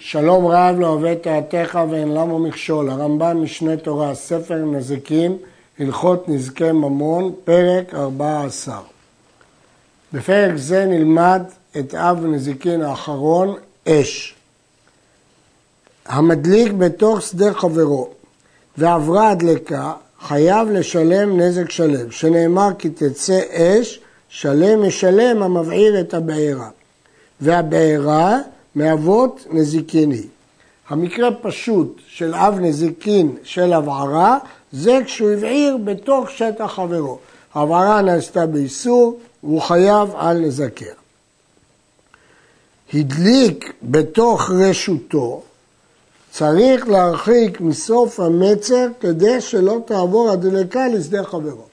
שלום רב לא אוהב תורתך ואין למה מכשול. הרמב"ן משנה תורה, ספר נזיקים, הלכות נזקי ממון, פרק 14. בפרק זה נלמד את אב נזיקין האחרון, אש. המדליק בתוך שדה חברו ועברה הדלקה, חייב לשלם נזק שלם, שנאמר כי תצא אש, שלם ישלם המבעיר את הבעירה. והבעירה מאבות נזיקיני. המקרה פשוט של אב נזיקין של הבערה זה כשהוא הבעיר בתוך שטח חברו. הבערה נעשתה באיסור והוא חייב על נזקיה. הדליק בתוך רשותו, צריך להרחיק מסוף המצר כדי שלא תעבור הדלקה לשדה חברו.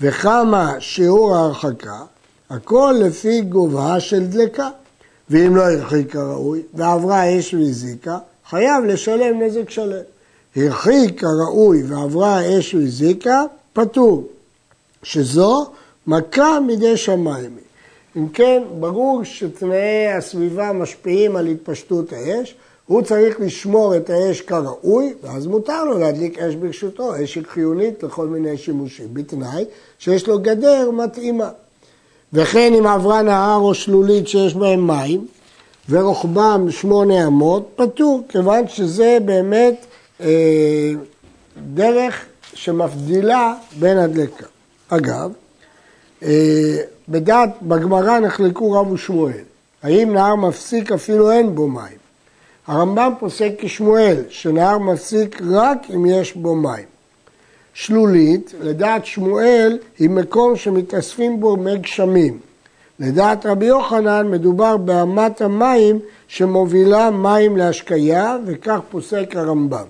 וכמה שיעור ההרחקה, הכל לפי גובה של דלקה. ואם לא הרחיק כראוי, ועברה אש והזיקה, חייב לשלם נזק שלם. הרחיק כראוי ועברה אש והזיקה, פטור. שזו מכה מידי שמיים. אם כן, ברור שתנאי הסביבה משפיעים על התפשטות האש, הוא צריך לשמור את האש כראוי, ואז מותר לו להדליק אש ברשותו, אש היא חיונית לכל מיני שימושים, בתנאי שיש לו גדר מתאימה. וכן אם עברה נהר או שלולית שיש בהם מים, ורוחבם שמונה אמות, פטור, כיוון שזה באמת אה, דרך שמבדילה בין הדלקה. אגב, אה, בדעת, בגמרא נחלקו רב ושמואל, האם נהר מפסיק אפילו אין בו מים. הרמב"ם פוסק כשמואל, שנהר מפסיק רק אם יש בו מים. שלולית, לדעת שמואל, היא מקום שמתאספים בו מי גשמים. לדעת רבי יוחנן מדובר באמת המים שמובילה מים להשקיה, וכך פוסק הרמב"ם.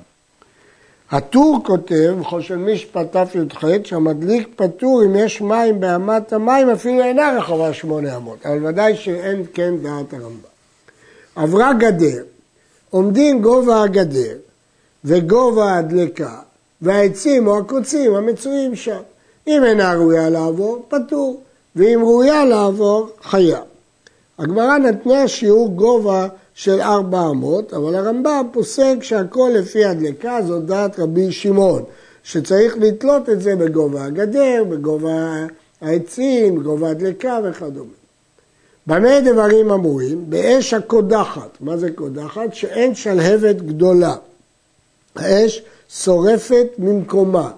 הטור כותב, חושן משפט תי"ח, שהמדליק פטור אם יש מים באמת המים, אפילו אינה רחבה שמונה אמות, אבל ודאי שאין כן דעת הרמב"ם. עברה גדר, עומדים גובה הגדר וגובה הדלקה והעצים או הקוצים המצויים שם. אם אינה ראויה לעבור, פטור, ואם ראויה לעבור, חייב. הגמרא נתנה שיעור גובה של ארבע אמות, אבל הרמב"ם פוסק שהכל לפי הדלקה, זאת דעת רבי שמעון, שצריך לתלות את זה בגובה הגדר, בגובה העצים, בגובה הדלקה וכדומה. במה דברים אמורים? באש הקודחת. מה זה קודחת? שאין שלהבת גדולה. האש שורפת ממקומה.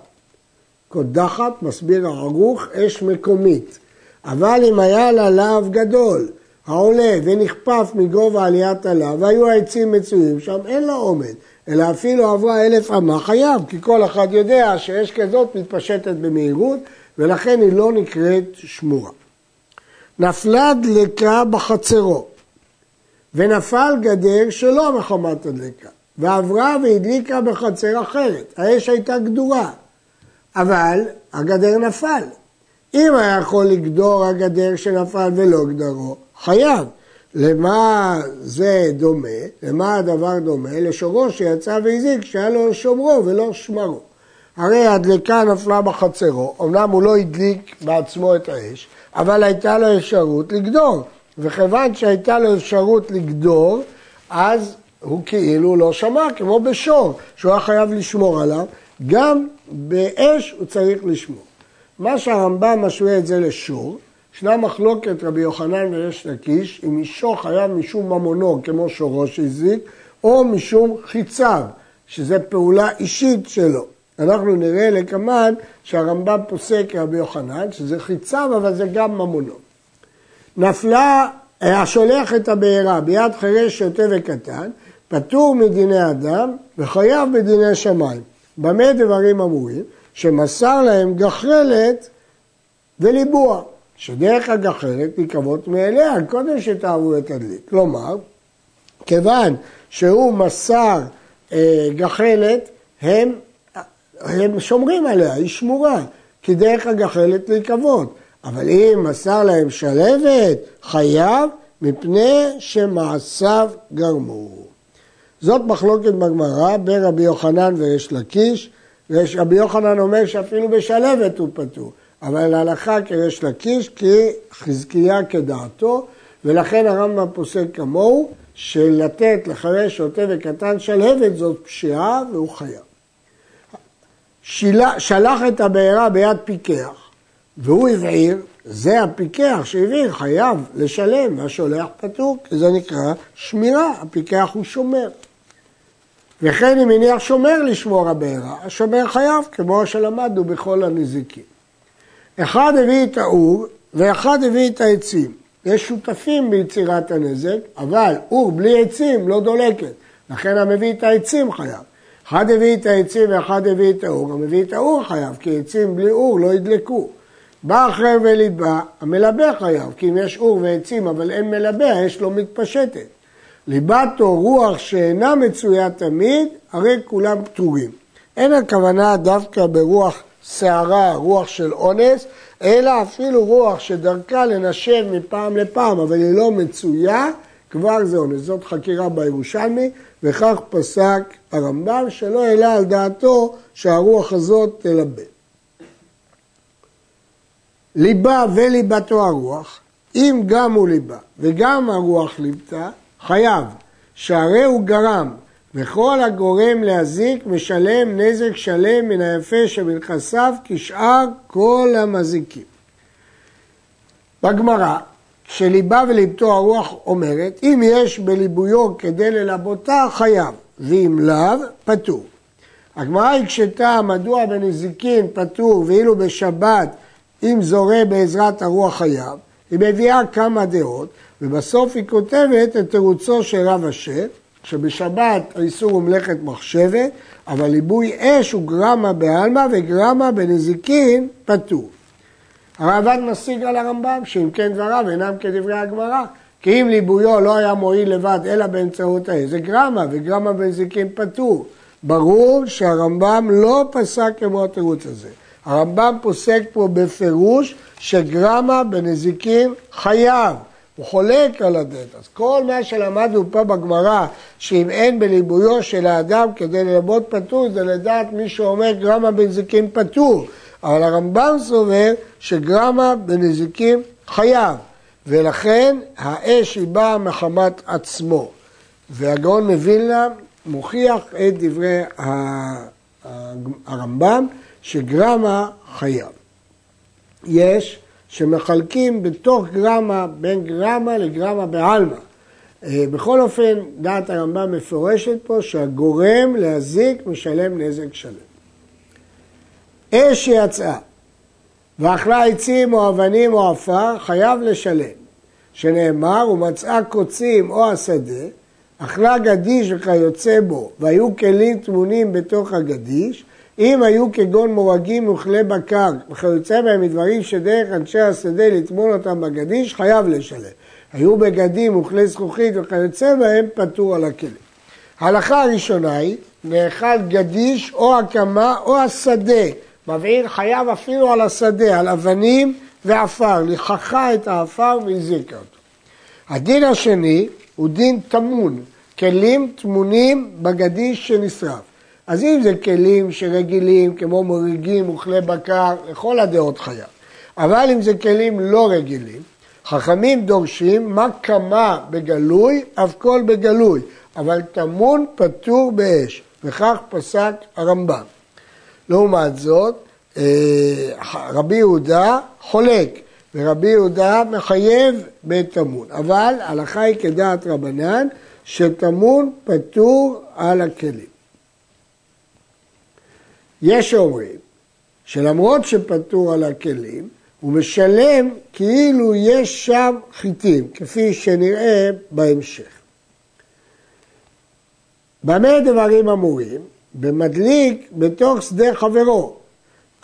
קודחת, מסביר הערוך, אש מקומית. אבל אם היה לה להב גדול, העולה ונכפף מגובה עליית הלהב, והיו העצים מצויים שם, אין לה עומד, אלא אפילו עברה אלף אמה חייב, כי כל אחד יודע שאש כזאת מתפשטת במהירות, ולכן היא לא נקראת שמורה. נפלה דלקה בחצרו, ונפל גדר שלא מחמת הדלקה. ועברה והדליקה בחצר אחרת. האש הייתה גדורה, אבל הגדר נפל. אם היה יכול לגדור הגדר שנפל ולא גדרו, חייב. למה זה דומה? למה הדבר דומה? לשורו שיצא והזיק שהיה לו שומרו ולא שמרו. הרי הדלקה נפלה בחצרו, אמנם הוא לא הדליק בעצמו את האש, אבל הייתה לו אפשרות לגדור. וכיוון שהייתה לו אפשרות לגדור, אז הוא כאילו לא שמע, כמו בשור, שהוא היה חייב לשמור עליו, גם באש הוא צריך לשמור. מה שהרמב"ם משווה את זה לשור, ישנה מחלוקת רבי יוחנן ויש לקיש, אם אישו חייב משום ממונו כמו שורו שהזיק, או משום חיציו, שזה פעולה אישית שלו. אנחנו נראה לקמן שהרמב"ם פוסק רבי יוחנן, שזה חיציו אבל זה גם ממונו. נפלה, השולח את הבעירה ביד חירש שוטה וקטן, פטור מדיני אדם וחייב בדיני שמיים. במה דברים אמורים? שמסר להם גחלת וליבוע, שדרך הגחלת נקבות מאליה קודם שתאהבו את הדליק. כלומר, כיוון שהוא מסר אה, גחלת, הם, הם שומרים עליה, היא שמורה, כי דרך הגחלת להיקוות. אבל אם מסר להם שלבת, חייב, מפני שמעשיו גרמו. זאת מחלוקת בגמרא בין רבי יוחנן ויש לקיש, רבי יוחנן אומר שאפילו בשלבת הוא פטור, אבל להלכה כריש לקיש כי חזקיה כדעתו, ולכן הרמב"ם פוסק כמוהו, של לתת לחרש שוטה וקטן שלהבת זאת פשיעה והוא חייב. שילה, שלח את הבעירה ביד פיקח והוא הבעיר, זה הפיקח שהבעיר חייב לשלם והשולח פטור, כי זה נקרא שמירה, הפיקח הוא שומר. וכן אם הניח שומר לשמור הבעירה, השומר חייב, כמו שלמדנו בכל הנזיקים. אחד הביא את האור ואחד הביא את העצים. יש שותפים ביצירת הנזק, אבל אור בלי עצים לא דולקת, לכן המביא את העצים חייב. אחד הביא את העצים ואחד הביא את האור, המביא את האור חייב, כי עצים בלי אור לא ידלקו. בא אחר ולדבע, המלבה חייב, כי אם יש אור ועצים אבל אין מלבה, יש לו מתפשטת. ליבתו רוח שאינה מצויה תמיד, הרי כולם פטורים. אין הכוונה דווקא ברוח שערה, רוח של אונס, אלא אפילו רוח שדרכה לנשב מפעם לפעם, אבל היא לא מצויה, כבר זה אונס. זאת חקירה בירושלמי, וכך פסק הרמב"ם, שלא העלה על דעתו שהרוח הזאת תלבן. ליבה וליבתו הרוח, אם גם הוא ליבה וגם הרוח ליבתה, חייב, שהרי הוא גרם, וכל הגורם להזיק משלם נזק שלם מן היפה שבנכסיו כשאר כל המזיקים. בגמרא, כשליבה וליבתו הרוח אומרת, אם יש בליבויו כדי ללבותה, חייב, ואם לאו, פטור. הגמרא הקשתה מדוע בנזיקין פטור ואילו בשבת אם זורה בעזרת הרוח חייב, היא מביאה כמה דעות, ובסוף היא כותבת את תירוצו של רב אשר, שבשבת האיסור הוא מלאכת מחשבת, אבל ליבוי אש הוא גרמה בעלמא וגרמה בנזיקין פטור. הרעב"ד משיג על הרמב"ם שאם כן דבריו אינם כדברי הגמרא, כי אם ליבויו לא היה מועיל לבד אלא באמצעות האש, זה גרמה וגרמה בנזיקין פטור. ברור שהרמב"ם לא פסק כמו התירוץ הזה. הרמב"ם פוסק פה בפירוש שגרמה בנזיקין חייב. הוא חולק על הדלת. אז כל מה שלמדנו פה בגמרא, שאם אין בליבויו של האדם כדי ללמוד פטור, זה לדעת מי שאומר גרמה בנזיקין פטור. אבל הרמב"ם סובר שגרמה בנזיקין חייב, ולכן האש היא באה מחמת עצמו. והגאון מווילנה מוכיח את דברי הרמב"ם שגרמה חייב. יש שמחלקים בתוך גרמה, בין גרמה לגרמה בעלמא. אה, בכל אופן, דעת הרמב"ם מפורשת פה שהגורם להזיק משלם נזק שלם. אש שיצאה ואכלה עצים או אבנים או עפר, חייב לשלם. שנאמר, ומצאה קוצים או השדה, אכלה גדיש וכיוצא בו, והיו כלים טמונים בתוך הגדיש, אם היו כגון מורגים וכלי בקר וכיוצא בהם מדברים שדרך אנשי השדה לטמון אותם בגדיש, חייב לשלם. היו בגדים וכלי זכוכית וכיוצא בהם, פטור על הכלים. ההלכה הראשונה היא, נאכל גדיש או הקמה או השדה. מבעיר חייב אפילו על השדה, על אבנים ועפר, לכחה את העפר והזיקה אותו. הדין השני הוא דין טמון, כלים טמונים בגדיש שנשרף. אז אם זה כלים שרגילים, כמו מוריגים וכלי בקר, לכל הדעות חייב. אבל אם זה כלים לא רגילים, חכמים דורשים מה קמה בגלוי, אף כל בגלוי, אבל טמון פטור באש, וכך פסק הרמב"ם. לעומת זאת, אה, רבי יהודה חולק, ורבי יהודה מחייב בטמון, אבל הלכה היא כדעת רבנן, שטמון פטור על הכלים. יש שאומרים שלמרות שפטור על הכלים, הוא משלם כאילו יש שם חיטים, כפי שנראה בהמשך. במה דברים אמורים? במדליק בתוך שדה חברו,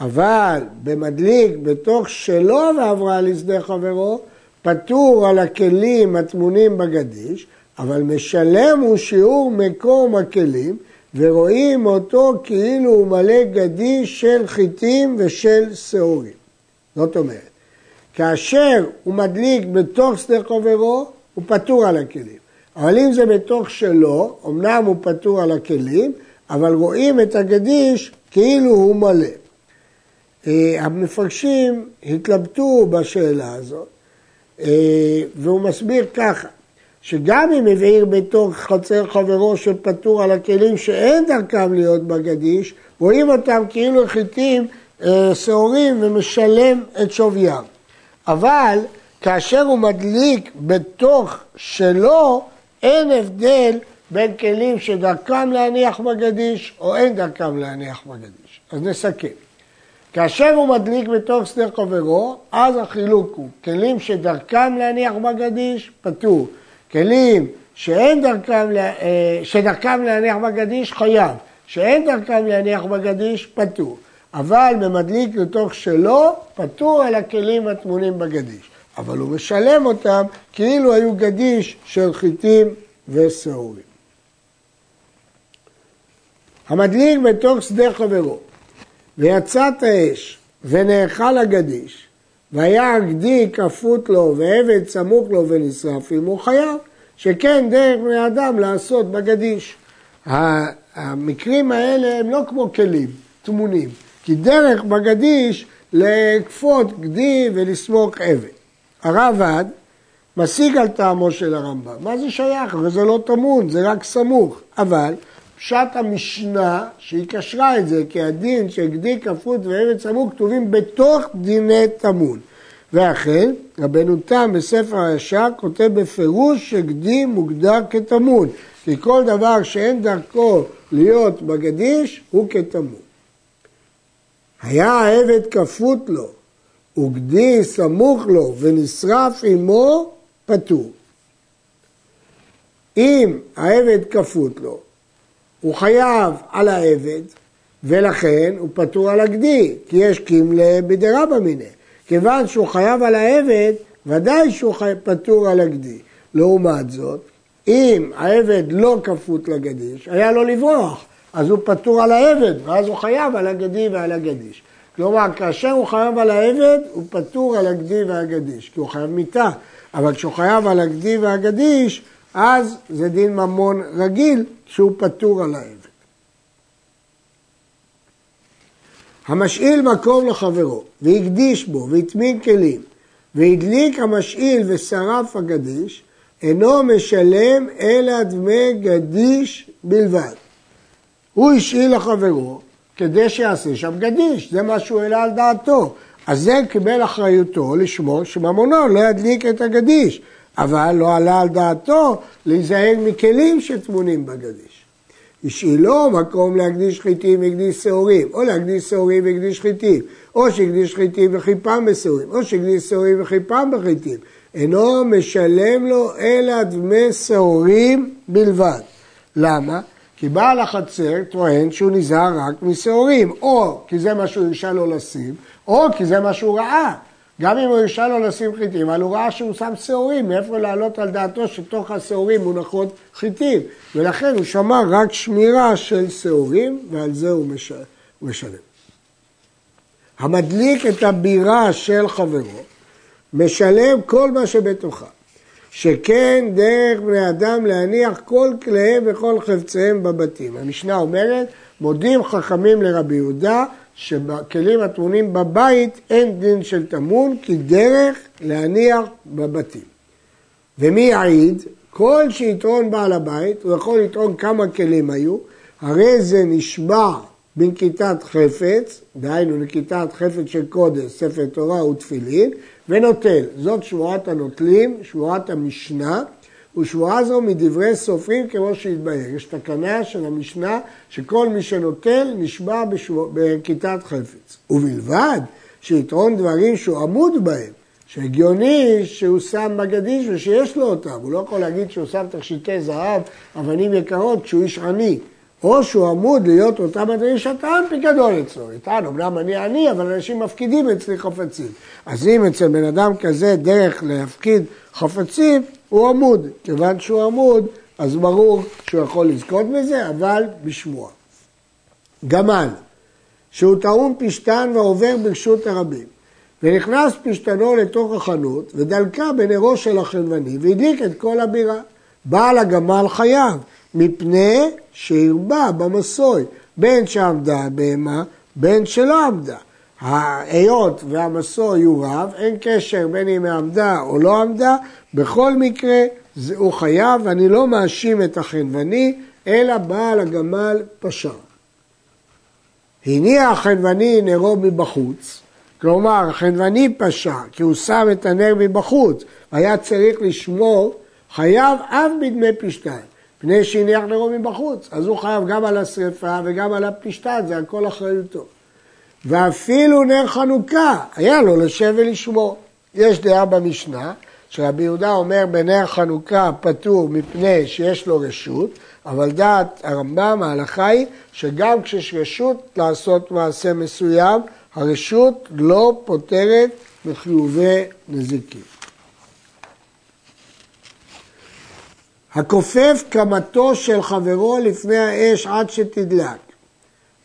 אבל במדליק בתוך שלו ועברה לשדה חברו, פטור על הכלים הטמונים בגדיש, אבל משלם הוא שיעור מקום הכלים, ורואים אותו כאילו הוא מלא גדיש של חיטים ושל שעורים. זאת אומרת, כאשר הוא מדליק בתוך שדה חברו, הוא פטור על הכלים. אבל אם זה בתוך שלו, אמנם הוא פטור על הכלים, אבל רואים את הגדיש כאילו הוא מלא. אה, המפרשים התלבטו בשאלה הזאת, אה, והוא מסביר ככה, שגם אם הבעיר בתוך חצר חברו שפטור על הכלים שאין דרכם להיות בגדיש, רואים אותם כאילו חיטים אה, שעורים ומשלם את שוויים. אבל כאשר הוא מדליק בתוך שלו, אין הבדל בין כלים שדרכם להניח בגדיש או אין דרכם להניח בגדיש. אז נסכם. כאשר הוא מדליק בתוך שדה חברו, אז החילוק הוא כלים שדרכם להניח בגדיש, פטור. כלים שאין דרכם, אה, שדרכם להניח בגדיש, חייב. שאין דרכם להניח בגדיש, פטור. אבל במדליק לתוך שלו, פטור על הכלים הטמונים בגדיש. אבל הוא משלם אותם כאילו היו גדיש של חיטים ושעורים. המדליק בתוך שדה חברו, ויצאת האש, ונאכל הגדיש, והיה הגדי כפות לו, ועבד סמוך לו ונשרף עמו חייב, שכן דרך בני אדם לעשות בגדיש. המקרים האלה הם לא כמו כלים, טמונים, כי דרך בגדיש לכפות גדי ולסמוך עבד. הרב"ד משיג על טעמו של הרמב"ם. מה זה שייך? וזה לא טמון, זה רק סמוך. אבל פשט המשנה שהיא קשרה את זה, כי הדין של גדי כפות ועבד סמוך כתובים בתוך דיני טמון. ואכן, רבנו תם בספר הישר כותב בפירוש שגדי מוגדר כטמון, כי כל דבר שאין דרכו להיות בגדיש הוא כטמון. היה העבד כפות לו, וגדי סמוך לו ונשרף עמו, פטור. אם העבד כפות לו, הוא חייב על העבד, ולכן הוא פטור על הגדי, כי יש קימלה בדרבא מיניה. כיוון שהוא חייב על העבד, ודאי שהוא פטור על הגדי. לעומת זאת, אם העבד לא כפות לגדיש, היה לו לברוח, אז הוא פטור על העבד, ואז הוא חייב על הגדי ועל הגדיש. כלומר, כאשר הוא חייב על העבד, הוא פטור על הגדי והגדיש, כי הוא חייב מיתה. אבל כשהוא חייב על הגדי והגדיש, אז זה דין ממון רגיל, שהוא פטור על העבד. המשאיל מקום לחברו, והקדיש בו, והטמין כלים, והדליק המשאיל ושרף הגדיש, אינו משלם אלא דמי גדיש בלבד. הוא השאיל לחברו כדי שיעשה שם גדיש, זה מה שהוא העלה על דעתו. אז זה קיבל אחריותו לשמור שממונו לא ידליק את הגדיש, אבל לא עלה על דעתו להיזהר מכלים שטמונים בגדיש. השאילו מקום להקדיש חיטים והקדיש שעורים, או להקדיש שעורים והקדיש חיטים, או שהקדיש חיטים וחיפם בשעורים, או שהקדיש שעורים וחיפם בחיטים. אינו משלם לו אלא דמי שעורים בלבד. למה? כי בעל החצר טוען שהוא נזהר רק משעורים, או כי זה מה שהוא הרשה לו לשים, או כי זה מה שהוא ראה. גם אם הוא הרשה לו לשים חיטים, אבל הוא ראה שהוא שם שעורים, מאיפה לעלות על דעתו שתוך השעורים מונחות חיטים. ולכן הוא שמר רק שמירה של שעורים, ועל זה הוא משלם. המדליק את הבירה של חברו, משלם כל מה שבתוכה. שכן דרך בני אדם להניח כל כליהם וכל חפציהם בבתים. המשנה אומרת, מודים חכמים לרבי יהודה שבכלים הטמונים בבית אין דין של טמון, כי דרך להניח בבתים. ומי יעיד? כל שיתרון בעל הבית, הוא יכול לטעון כמה כלים היו, הרי זה נשבע בנקיטת חפץ, דהיינו נקיטת חפץ של קודש, ספר תורה ותפילין, ונוטל. זאת שבועת הנוטלים, שבועת המשנה, ושבועה זו מדברי סופרים כמו שהתבהר. יש תקנה של המשנה שכל מי שנוטל נשבע בכיתת חפץ. ובלבד שיתרון דברים שהוא עמוד בהם, שהגיוני שהוא שם מגדיש ושיש לו אותם. הוא לא יכול להגיד שהוא שם תכשיטי זהב, אבנים יקרות, כשהוא איש עני. או שהוא עמוד להיות אותם הדברים שהטען פיקדון אצלו. יטען, אמנם אני עני, אבל אנשים מפקידים אצלי חפצים. אז אם אצל בן אדם כזה דרך להפקיד חפצים, הוא עמוד. כיוון שהוא עמוד, אז ברור שהוא יכול לזכות בזה, אבל בשמוע. גמל, שהוא טעון פשטן ועובר ברשות הרבים, ונכנס פשטנו לתוך החנות, ודלקה בנרו של החלבני, והדליק את כל הבירה. בעל הגמל חייב, מפני שהרבה במסוי, בין שעמדה הבהמה, בין שלא עמדה. ההיות והמסור יהיו רב, אין קשר בין אם עמדה או לא עמדה, בכל מקרה הוא חייב, ואני לא מאשים את החנווני, אלא בעל הגמל פשע. הניע החנווני נרו מבחוץ, כלומר החנווני פשע, כי הוא שם את הנר מבחוץ, היה צריך לשמור, חייב אף בדמי פשתן, פני שהניח נרו מבחוץ, אז הוא חייב גם על השרפה וגם על הפשתן, זה הכל אחריותו. ואפילו נר חנוכה, היה לו לשב ולשמור. יש דעה במשנה, שרבי יהודה אומר בנר חנוכה פטור מפני שיש לו רשות, אבל דעת הרמב"ם, ההלכה היא שגם כשיש רשות לעשות מעשה מסוים, הרשות לא פותרת מחיובי נזיקים. הכופף קמתו של חברו לפני האש עד שתדלק.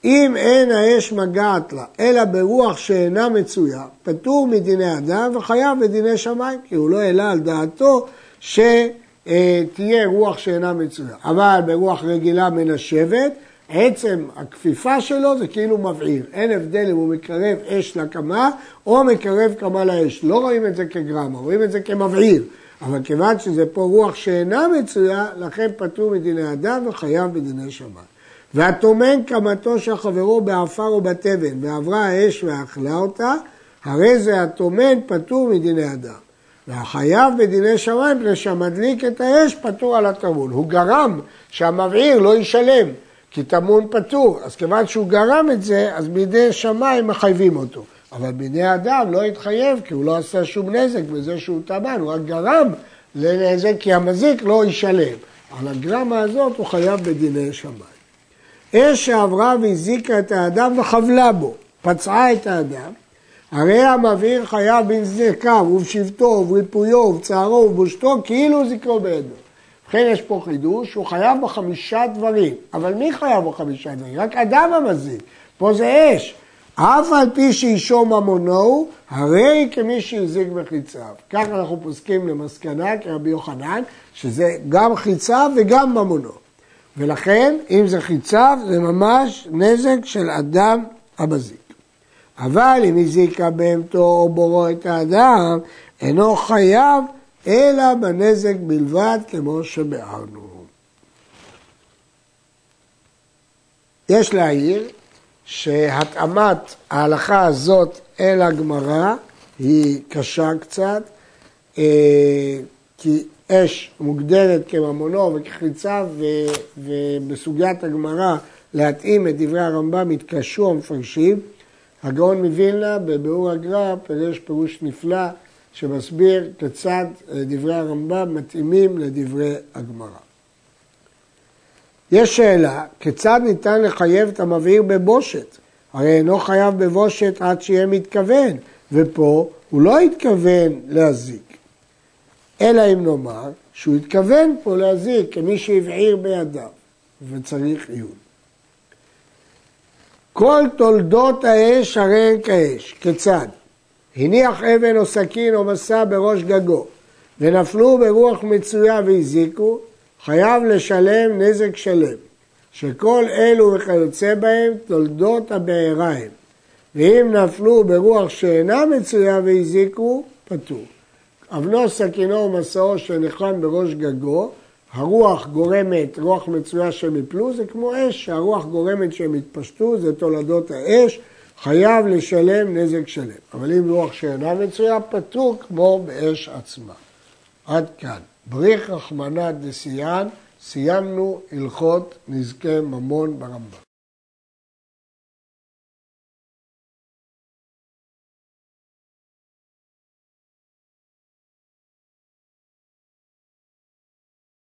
אם אין האש מגעת לה, אלא ברוח שאינה מצויה, פטור מדיני אדם וחייב בדיני שמיים, כי הוא לא העלה על דעתו שתהיה רוח שאינה מצויה. אבל ברוח רגילה מנשבת, עצם הכפיפה שלו זה כאילו מבעיר. אין הבדל אם הוא מקרב אש לקמה או מקרב קמה לאש. לא רואים את זה כגרמה, רואים את זה כמבעיר. אבל כיוון שזה פה רוח שאינה מצויה, לכן פטור מדיני אדם וחייב בדיני שמיים. והטומן קמתו של חברו בעפר או בתבן, ועברה האש ואכלה אותה, הרי זה הטומן פטור מדיני אדם. והחייב בדיני שמיים, מפני שהמדליק את האש פטור על הטמון. הוא גרם שהמבעיר לא ישלם, כי טמון פטור. אז כיוון שהוא גרם את זה, אז בידי שמיים מחייבים אותו. אבל בידי אדם לא התחייב, כי הוא לא עשה שום נזק בזה שהוא טמן, הוא רק גרם לנזק, כי המזיק לא ישלם. על הגרמה הזאת הוא חייב בדיני שמיים. אש שעברה והזיקה את האדם וחבלה בו, פצעה את האדם, הרי המבעיר חייב בנזקיו ובשבטו ובריפויו ובצערו ובושתו כאילו זיקרו בידו. ובכן יש פה חידוש, הוא חייב בחמישה דברים, אבל מי חייב בחמישה דברים? רק אדם המזיק, פה זה אש. אף על פי שאישו ממונו, הרי כמי שהזיק בחיציו. כך אנחנו פוסקים למסקנה כרבי יוחנן, שזה גם חיציו וגם ממונו. ולכן, אם זה חיציו, זה ממש נזק של אדם המזיק. אבל אם הזיקה בהמתו או בורו את האדם, אינו חייב אלא בנזק בלבד, כמו שביארנו. יש להעיר שהתאמת ההלכה הזאת אל הגמרא היא קשה קצת, אה, כי אש מוגדרת כממונו וכחיצה, ובסוגיית הגמרא להתאים את דברי הרמב"ם התקשו המפרשים. הגאון מווילנה בביאור הגר"א פירש פירוש נפלא שמסביר כיצד דברי הרמב"ם מתאימים לדברי הגמרא. יש שאלה, כיצד ניתן לחייב את המבעיר בבושת? הרי אינו חייב בבושת עד שיהיה מתכוון, ופה הוא לא התכוון להזיק. אלא אם נאמר שהוא התכוון פה להזיק כמי שהבעיר בידיו, וצריך עיון. כל תולדות האש הרי הן כאש, כיצד? הניח אבן או סכין או מסע בראש גגו, ונפלו ברוח מצויה והזיקו, חייב לשלם נזק שלם, שכל אלו וכיוצא בהם תולדות הבעירה הם, ואם נפלו ברוח שאינה מצויה והזיקו, פטור. אבנו סכינו ומסעו שניחן בראש גגו, הרוח גורמת, רוח מצויה שהם יפלו, זה כמו אש, שהרוח גורמת שהם יתפשטו, זה תולדות האש, חייב לשלם נזק שלם. אבל אם רוח שאינה מצויה, פטור כמו באש עצמה. עד כאן. בריך רחמנא דסיאן, סיימנו הלכות נזקי ממון ברמב"ם.